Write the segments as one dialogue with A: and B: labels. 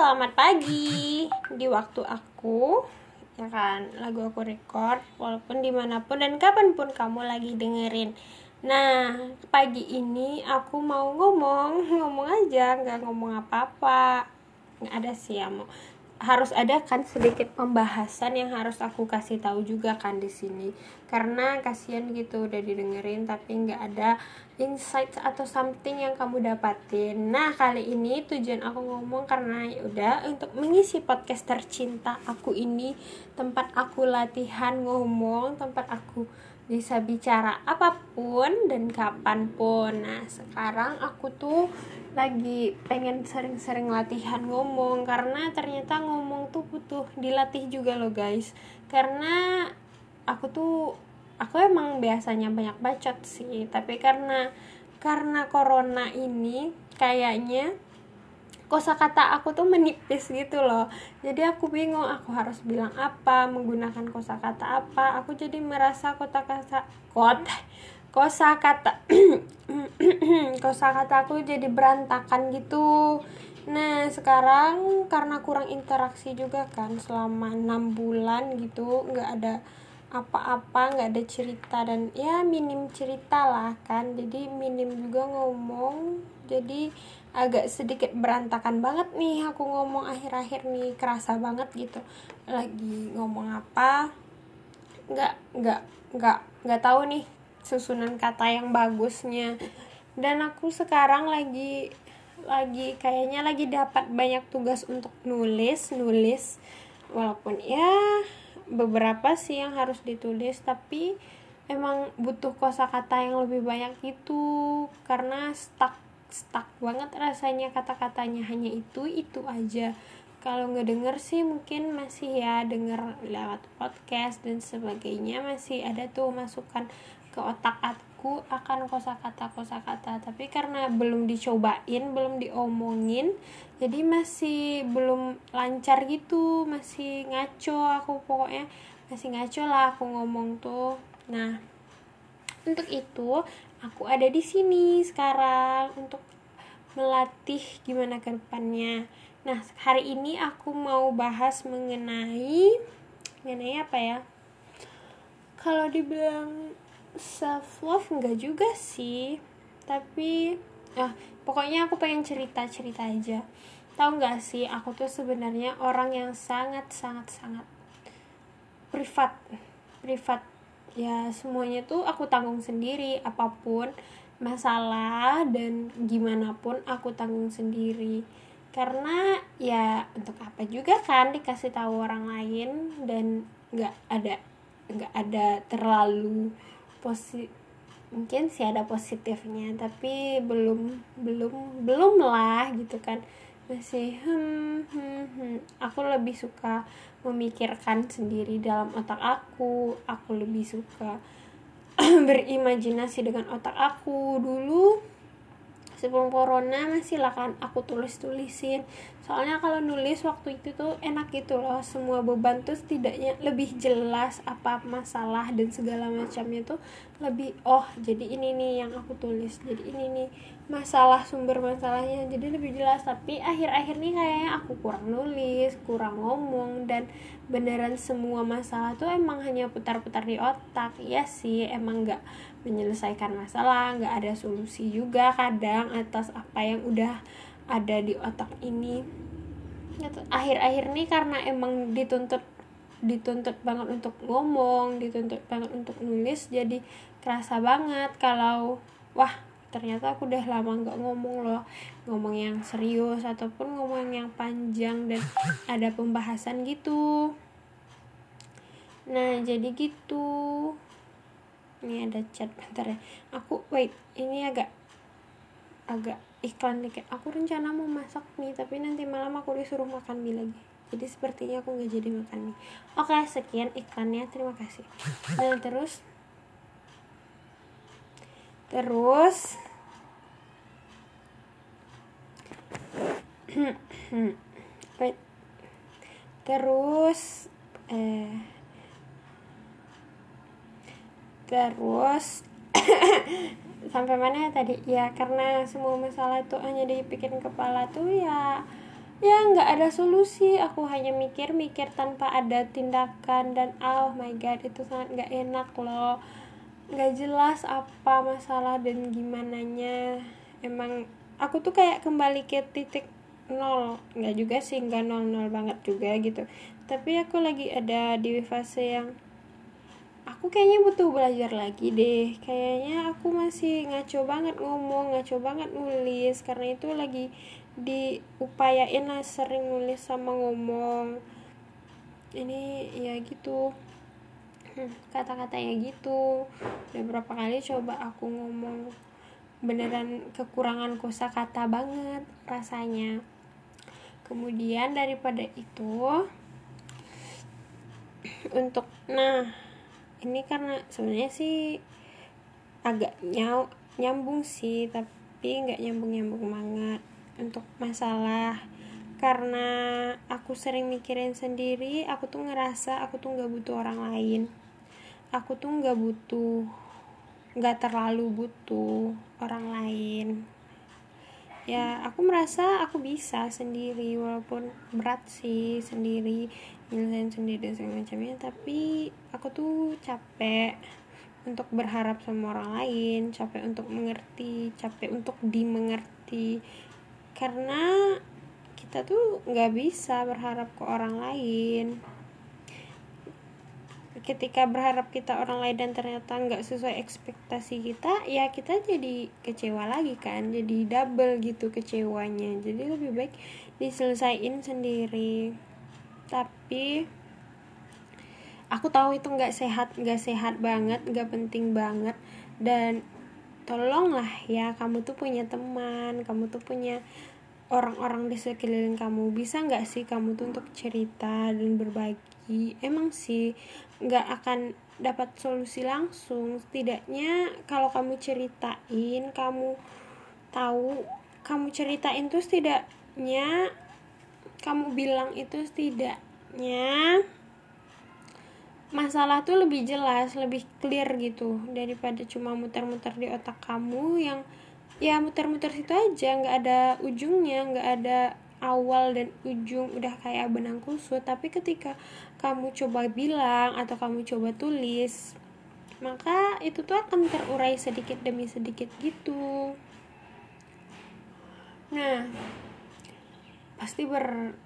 A: selamat pagi. Di waktu aku ya kan lagu aku record walaupun di mana pun dan kapan pun kamu lagi dengerin. Nah pagi ini aku mau ngomong ngomong aja nggak ngomong apa-apa. Nggak ada sih ya mau harus ada kan sedikit pembahasan yang harus aku kasih tahu juga kan di sini. Karena kasihan gitu udah didengerin tapi nggak ada insight atau something yang kamu dapatin. Nah kali ini tujuan aku ngomong karena ya udah untuk mengisi podcast tercinta aku ini. Tempat aku latihan ngomong tempat aku bisa bicara apa pun dan kapan pun. Nah sekarang aku tuh lagi pengen sering-sering latihan ngomong karena ternyata ngomong tuh butuh dilatih juga loh guys. Karena aku tuh aku emang biasanya banyak bacot sih tapi karena karena corona ini kayaknya kosakata aku tuh menipis gitu loh. Jadi aku bingung aku harus bilang apa menggunakan kosakata apa. Aku jadi merasa kota kata kot kosakata kosakata aku jadi berantakan gitu. Nah sekarang karena kurang interaksi juga kan selama enam bulan gitu nggak ada apa-apa nggak ada cerita dan ya minim cerita lah kan. Jadi minim juga ngomong. Jadi agak sedikit berantakan banget nih aku ngomong akhir-akhir nih kerasa banget gitu. Lagi ngomong apa? Nggak nggak nggak nggak tahu nih susunan kata yang bagusnya. Dan aku sekarang lagi lagi kayaknya lagi dapat banyak tugas untuk nulis nulis. Walaupun ya beberapa sih yang harus ditulis tapi emang butuh kosakata yang lebih banyak itu. Karena stuck stuck banget rasanya kata-katanya. Hanya itu itu aja. Kalau nggak denger sih mungkin masih ya denger lewat podcast dan sebagainya. Masih ada tuh masukan ke otak aku akan kosakata kosakata tapi karena belum dicobain belum diomongin jadi masih belum lancar gitu masih ngaco aku pokoknya masih ngaco lah aku ngomong tuh nah untuk itu aku ada di sini sekarang untuk melatih gimana ke depannya. Nah, hari ini aku mau bahas mengenai mengenai apa ya? Kalau dibilang self love enggak juga sih. Tapi ah, pokoknya aku pengen cerita-cerita aja. Tahu nggak sih, aku tuh sebenarnya orang yang sangat sangat sangat privat. Privat ya semuanya tuh aku tanggung sendiri apa pun masalah dan gimana pun aku tanggung sendiri karena ya untuk apa juga kan dikasih tahu orang lain dan nggak ada nggak ada terlalu positif mungkin sih ada positifnya tapi belum belum belum lah gitu kan. Masih hmm, hmm, hmm. aku lebih suka memikirkan sendiri dalam otak aku. Aku lebih suka berimajinasi dengan otak aku. Dulu sebelum corona masih lah kan aku tulis tulisin soalnya kalau nulis waktu itu tuh enak gitu loh. Semua beban tuh setidaknya lebih jelas apa masalah dan segala macamnya tuh lebih oh jadi ini nih yang aku tulis jadi ini nih masalah sumber masalahnya jadi lebih jelas. Tapi akhir-akhir nih kayaknya aku kurang nulis kurang ngomong dan beneran semua masalah tuh emang hanya putar-putar di otak. Ya sih emang nggak menyelesaikan masalah nggak ada solusi juga kadang atas apa yang udah ada di otak ini. Gitu. akhir-akhir ini karena emang dituntut dituntut banget untuk ngomong dituntut banget untuk nulis jadi kerasa banget kalau wah ternyata aku udah lama nggak ngomong loh. Ngomong yang serius ataupun ngomong yang panjang dan ada pembahasan gitu. Nah jadi gitu. Ini ada chat bentar ya. Aku wait ini agak agak iklan dikit aku rencana mau masak mie tapi nanti malam aku disuruh makan mie lagi. Jadi sepertinya aku nggak jadi makan mie. Oke sekian iklannya. Terima kasih. Nah terus terus terus eh terus sampai mana ya tadi? Ya karena semua masalah itu hanya dipikirin kepala tuh ya ya nggak ada solusi. Aku hanya mikir-mikir tanpa ada tindakan dan oh my god itu sangat nggak enak loh nggak jelas apa masalah dan gimana nya emang aku tuh kayak kembali ke titik nol. Nggak juga sih nggak nol nol banget juga gitu. Tapi aku lagi ada di fase yang aku kayaknya butuh belajar lagi deh. Kayaknya aku masih ngaco banget ngomong ngaco banget nulis. Karena itu lagi diupayain lah sering nulis sama ngomong. Ini ya gitu kata-katanya gitu. Udah berapa kali coba aku ngomong beneran kekurangan kosakata banget rasanya. Kemudian daripada itu untuk nah ini karena sebenarnya sih agak nyambung sih tapi nggak nyambung nyambung banget untuk masalah. Karena aku sering mikirin sendiri aku tuh ngerasa aku tuh nggak butuh orang lain aku tuh nggak butuh nggak terlalu butuh orang lain. Ya aku merasa aku bisa sendiri walaupun berat sih sendiri nyelesain sendiri dan segala macamnya. Tapi aku tuh capek untuk berharap sama orang lain capek untuk mengerti capek untuk dimengerti. Karena kita tuh nggak bisa berharap ke orang lain ketika berharap kita orang lain dan ternyata nggak sesuai ekspektasi kita ya kita jadi kecewa lagi kan jadi double gitu kecewanya. Jadi lebih baik diselesaikan sendiri. Tapi aku tahu itu nggak sehat nggak sehat banget nggak penting banget. Dan tolonglah ya kamu tuh punya teman kamu tuh punya orang-orang di sekeliling kamu. Bisa nggak sih kamu tuh untuk cerita dan berbagi emang sih nggak akan dapat solusi langsung. Setidaknya kalau kamu ceritain kamu tahu kamu ceritain tuh setidaknya kamu bilang itu setidaknya masalah tuh lebih jelas lebih clear gitu daripada cuma muter-muter di otak kamu yang ya muter-muter situ aja nggak ada ujungnya nggak ada awal dan ujung udah kayak benang kusut. Tapi ketika kamu coba bilang atau kamu coba tulis maka itu tuh akan terurai sedikit demi sedikit gitu. Nah pasti ber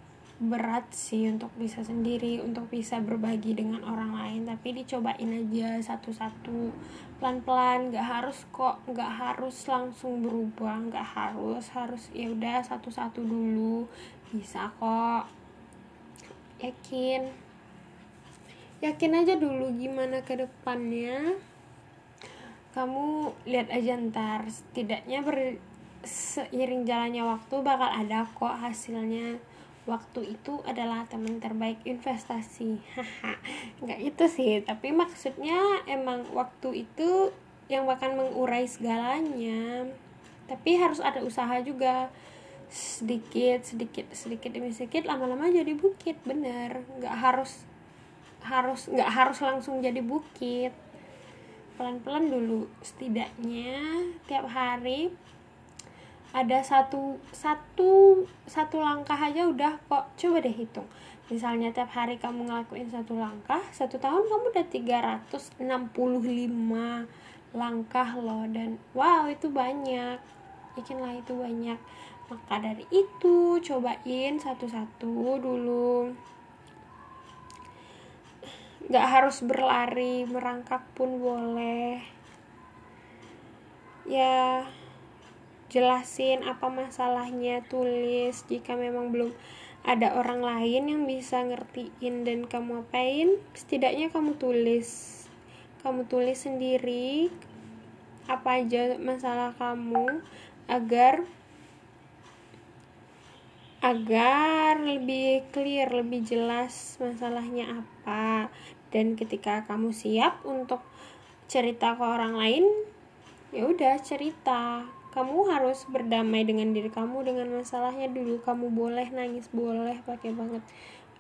A: berat sih untuk bisa sendiri untuk bisa berbagi dengan orang lain tapi dicobain aja satu-satu pelan-pelan gak harus kok gak harus langsung berubah gak harus harus ya udah satu-satu dulu bisa kok. Yakin yakin aja dulu gimana ke depannya. Kamu lihat aja ntar. Setidaknya ber seiring jalannya waktu bakal ada kok hasilnya. Waktu itu adalah teman terbaik investasi. Haha nggak itu sih. Tapi maksudnya emang waktu itu yang bahkan mengurai segalanya. Tapi harus ada usaha juga. Sedikit sedikit sedikit demi sedikit lama-lama jadi bukit. Bener. Nggak harus harus nggak harus langsung jadi bukit. Pelan-pelan dulu. Setidaknya tiap hari ada satu satu satu langkah aja udah kok. Coba deh hitung. Misalnya tiap hari kamu ngelakuin satu langkah satu tahun kamu udah 365 langkah loh. Dan wow itu banyak. Yakinlah itu banyak. Maka dari itu cobain satu-satu dulu gak harus berlari merangkak pun boleh. Ya jelasin apa masalahnya tulis. Jika memang belum ada orang lain yang bisa ngertiin dan kamu apain setidaknya kamu tulis. Kamu tulis sendiri apa aja masalah kamu agar agar lebih clear lebih jelas masalahnya apa dan ketika kamu siap untuk cerita ke orang lain ya udah cerita. Kamu harus berdamai dengan diri kamu dengan masalahnya dulu. Kamu boleh nangis boleh pakai banget.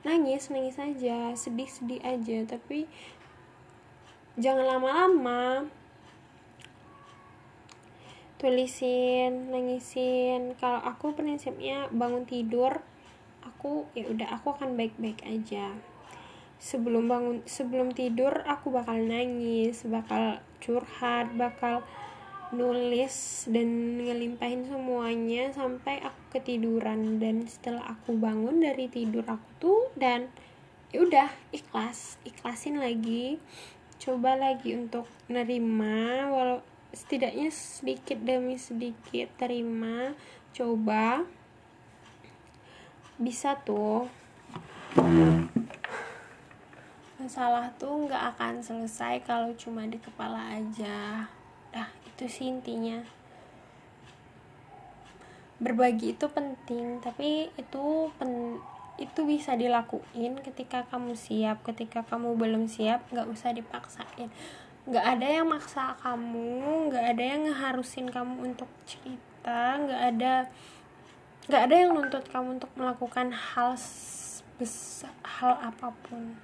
A: Nangis nangis aja sedih sedih aja. Tapi jangan lama-lama. Tulisin nangisin. Kalau aku prinsipnya bangun tidur aku ya udah aku akan baik-baik aja sebelum bangun sebelum tidur aku bakal nangis bakal curhat bakal nulis dan ngelimpahin semuanya sampai aku ketiduran. Dan setelah aku bangun dari tidur aku tuh dan ya udah ikhlas ikhlasin lagi. Coba lagi untuk nerima walau setidaknya sedikit demi sedikit terima. Coba. Bisa tuh masalah tuh nggak akan selesai kalau cuma di kepala aja. Dah itu sih intinya. Berbagi itu penting tapi itu pen itu bisa dilakuin ketika kamu siap. Ketika kamu belum siap nggak usah dipaksain. Nggak ada yang maksa kamu nggak ada yang ngeharusin kamu untuk cerita nggak ada nggak ada yang nuntut kamu untuk melakukan hal besar hal apa pun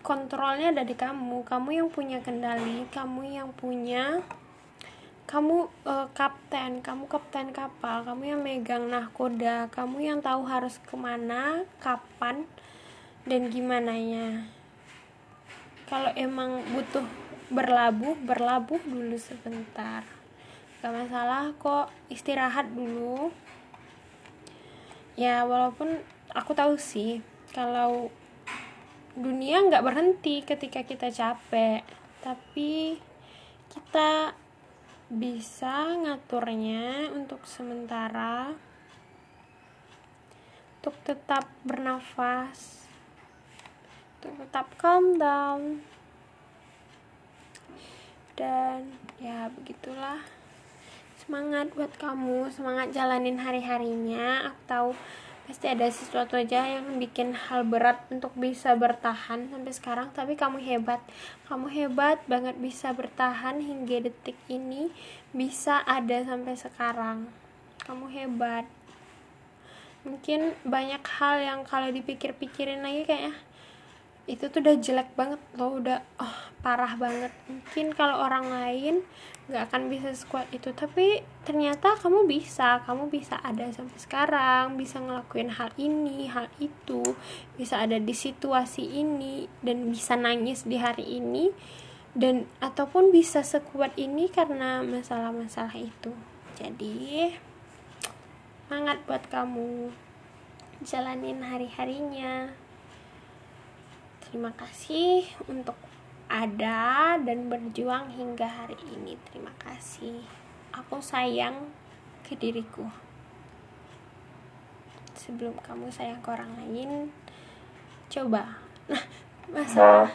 A: kontrolnya ada di kamu. Kamu yang punya kendali kamu yang punya kamu uh, kapten kamu kapten kapal kamu yang megang nahkoda kamu yang tahu harus ke mana kapan dan gimana ya kalau emang butuh berlabuh berlabuh dulu sebentar. Gak masalah kok istirahat dulu. Ya walaupun aku tahu sih kalau dunia nggak berhenti ketika kita capek. Tapi kita bisa ngaturnya untuk sementara untuk tetap bernafas untuk tetap calm down. Dan ya begitulah. Semangat buat kamu semangat jalanin hari-harinya aku tahu pasti ada sesuatu aja yang bikin hal berat untuk bisa bertahan sampai sekarang. Tapi kamu hebat. Kamu hebat banget bisa bertahan hingga detik ini bisa ada sampai sekarang. Kamu hebat. Mungkin banyak hal yang kalau dipikir-pikirin lagi kayak itu tuh udah jelek banget loh udah oh, parah banget. Mungkin kalau orang lain nggak akan bisa sekuat itu tapi ternyata kamu bisa kamu bisa ada sampai sekarang bisa ngelakuin hal ini hal itu bisa ada di situasi ini dan bisa nangis di hari ini dan ataupun bisa sekuat ini karena masalah-masalah itu. Jadi semangat buat kamu jalanin hari-harinya terima kasih untuk ada dan berjuang hingga hari ini. Terima kasih. Aku sayang ke diriku. Sebelum kamu sayang ke orang lain, coba. Nah, masalah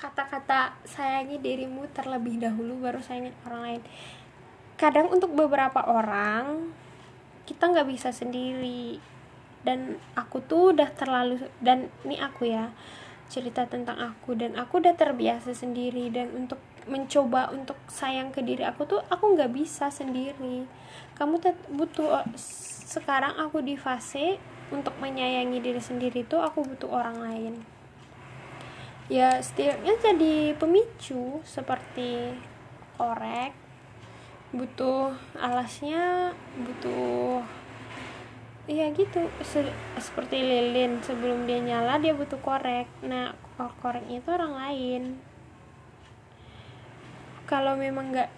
A: kata-kata sayangi dirimu terlebih dahulu baru sayangin orang lain. Kadang untuk beberapa orang kita nggak bisa sendiri dan aku tuh udah terlalu dan ini aku ya cerita tentang aku dan aku udah terbiasa sendiri dan untuk mencoba untuk sayang ke diri aku tuh aku nggak bisa sendiri. Kamu butuh sekarang aku di fase untuk menyayangi diri sendiri tuh aku butuh orang lain. Ya setidaknya jadi pemicu seperti korek butuh alasnya butuh iya gitu. Se seperti lilin sebelum dia nyala dia butuh korek. Nah koreknya itu orang lain. Kalau memang nggak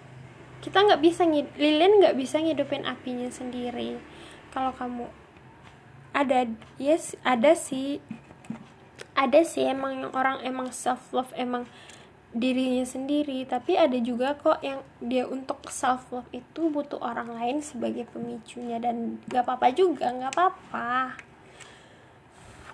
A: kita nggak bisa lilin nggak bisa ngidupin apinya sendiri. Kalau kamu ada yes ada sih. Ada sih emang orang emang self love emang dirinya sendiri tapi ada juga kok yang dia untuk self love itu butuh orang lain sebagai pemicunya dan gak apa-apa juga gak apa-apa.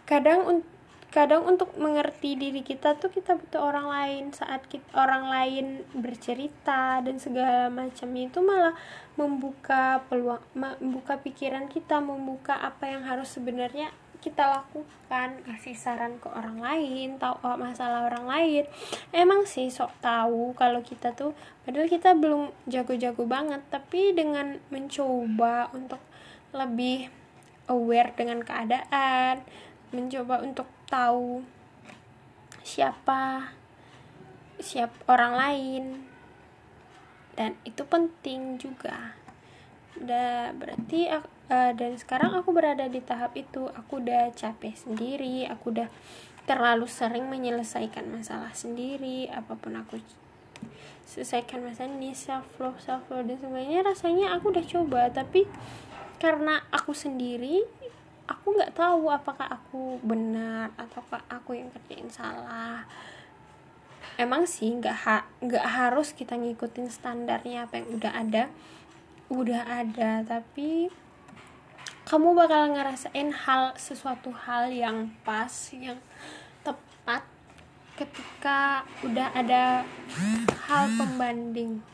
A: Kadang kadang untuk mengerti diri kita tuh kita butuh orang lain saat kita, orang lain bercerita dan segala macam itu malah membuka peluang membuka pikiran kita membuka apa yang harus sebenarnya kita lakukan kasih saran ke orang lain tahu masalah orang lain. Emang sih sok tahu kalau kita tuh padahal kita belum jago-jago banget tapi dengan mencoba untuk lebih aware dengan keadaan mencoba untuk tahu siapa siap orang lain. Dan itu penting juga. Udah berarti uh, dan sekarang aku berada di tahap itu aku udah capek sendiri aku udah terlalu sering menyelesaikan masalah sendiri apa pun aku selesaikan masalah ini self love self love dan semuanya rasanya aku udah coba. Tapi karena aku sendiri aku nggak tahu apakah aku benar ataukah aku yang kerjain salah. Emang sih nggak ha nggak harus kita ngikutin standarnya apa yang udah ada. Udah ada tapi kamu bakal ngerasain hal sesuatu hal yang pas yang tepat ketika udah ada hal pembanding.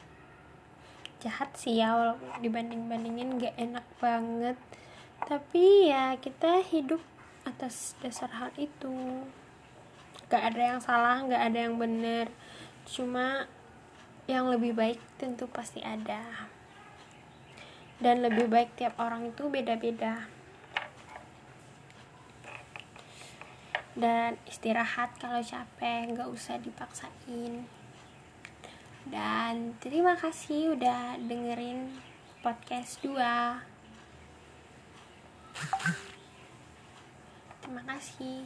A: Jahat sih ya walaupun dibanding bandingin gak enak banget. Tapi ya kita hidup atas dasar hal itu. Gak ada yang salah gak ada yang benar. Cuma yang lebih baik tentu pasti ada dan lebih baik tiap orang itu beda-beda. Dan istirahat kalau capek nggak usah dipaksain. Dan terima kasih udah dengerin podcast 2 terima kasih.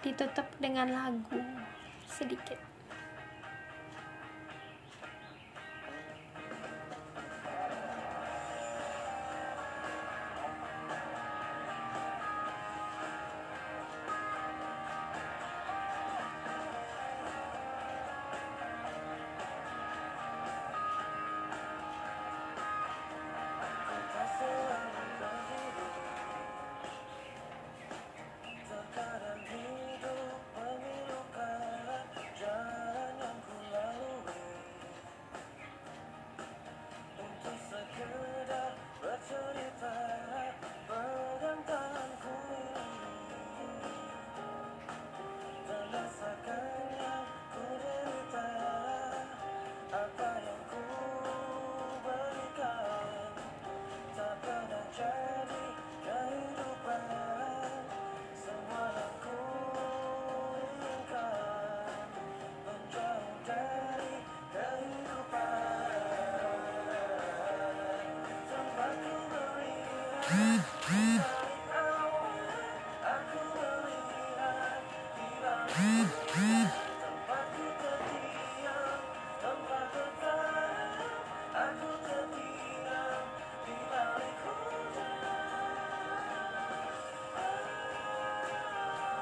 A: Ditutup dengan lagu sedikit